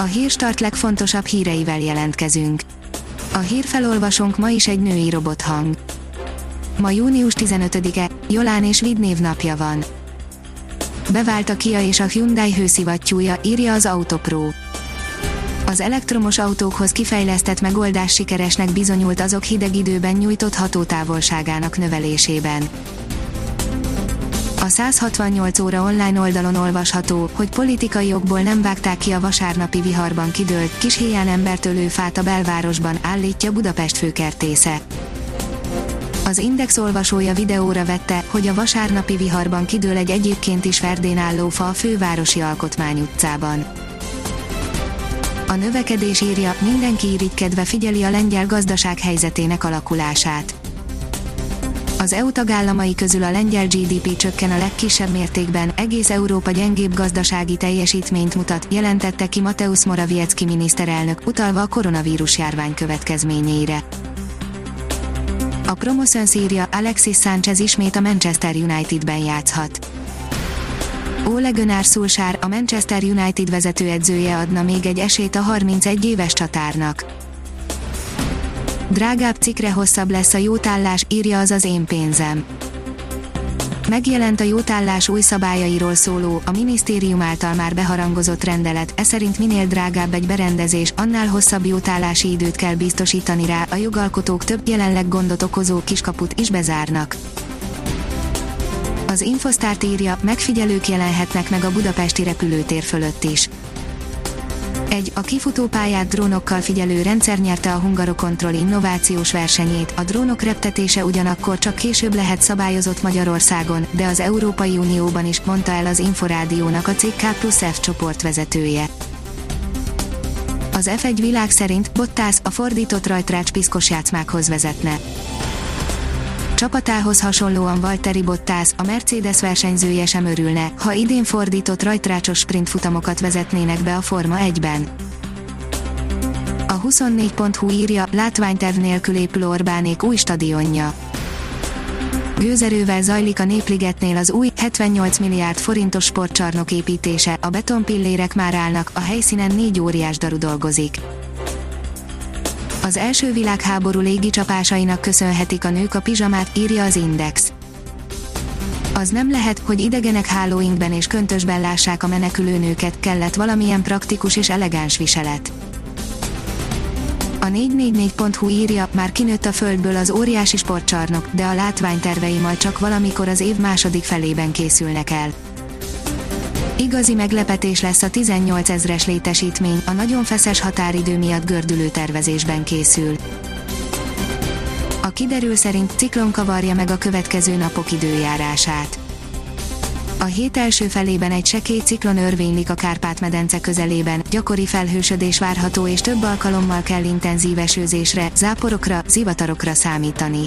A hírstart legfontosabb híreivel jelentkezünk. A hírfelolvasónk ma is egy női robothang. Ma június 15-e, Jolán és Vidnév napja van. Bevált a Kia és a Hyundai hőszivattyúja, írja az Autopro. Az elektromos autókhoz kifejlesztett megoldás sikeresnek bizonyult azok hideg időben nyújtott hatótávolságának növelésében. A 168 óra online oldalon olvasható, hogy politikai okból nem vágták ki a vasárnapi viharban kidőlt, kis héján embertölő fát a belvárosban, állítja Budapest főkertésze. Az Index olvasója videóra vette, hogy a vasárnapi viharban kidől egy egyébként is ferdén álló fa a fővárosi alkotmány utcában. A növekedés írja, mindenki irigykedve figyeli a lengyel gazdaság helyzetének alakulását. Az EU tagállamai közül a lengyel GDP csökken a legkisebb mértékben, egész Európa gyengébb gazdasági teljesítményt mutat, jelentette ki Mateusz Morawiecki miniszterelnök, utalva a koronavírus járvány következményeire. A Promotion írja, Alexis Sánchez ismét a Manchester Unitedben játszhat. Ole Gunnar Solskjaer, a Manchester United vezetőedzője adna még egy esélyt a 31 éves csatárnak. Drágább cikre hosszabb lesz a jótállás, írja az az én pénzem. Megjelent a jótállás új szabályairól szóló, a minisztérium által már beharangozott rendelet, e szerint minél drágább egy berendezés, annál hosszabb jótállási időt kell biztosítani rá, a jogalkotók több jelenleg gondot okozó kiskaput is bezárnak. Az Infosztárt írja, megfigyelők jelenhetnek meg a budapesti repülőtér fölött is. Egy, a kifutópályát drónokkal figyelő rendszer nyerte a Hungarokontroll innovációs versenyét, a drónok reptetése ugyanakkor csak később lehet szabályozott Magyarországon, de az Európai Unióban is, mondta el az Inforádiónak a CK plusz F csoport vezetője. Az F1 világ szerint Bottász a fordított rajtrács piszkos játszmákhoz vezetne. Csapatához hasonlóan Valtteri Bottas, a Mercedes versenyzője sem örülne, ha idén fordított rajtrácsos sprintfutamokat vezetnének be a Forma 1-ben. A 24.hu írja, látványterv nélkül épül Orbánék új stadionja. Gőzerővel zajlik a Népligetnél az új, 78 milliárd forintos sportcsarnok építése, a betonpillérek már állnak, a helyszínen négy óriás daru dolgozik. Az első világháború légicsapásainak köszönhetik a nők a pizsamát, írja az Index. Az nem lehet, hogy idegenek hálóinkben és köntösben lássák a menekülő nőket, kellett valamilyen praktikus és elegáns viselet. A 444.hu írja, már kinőtt a földből az óriási sportcsarnok, de a látványtervei majd csak valamikor az év második felében készülnek el. Igazi meglepetés lesz a 18 ezres létesítmény, a nagyon feszes határidő miatt gördülő tervezésben készül. A kiderül szerint ciklon kavarja meg a következő napok időjárását. A hét első felében egy sekély ciklon örvénylik a Kárpát-medence közelében, gyakori felhősödés várható és több alkalommal kell intenzív esőzésre, záporokra, zivatarokra számítani.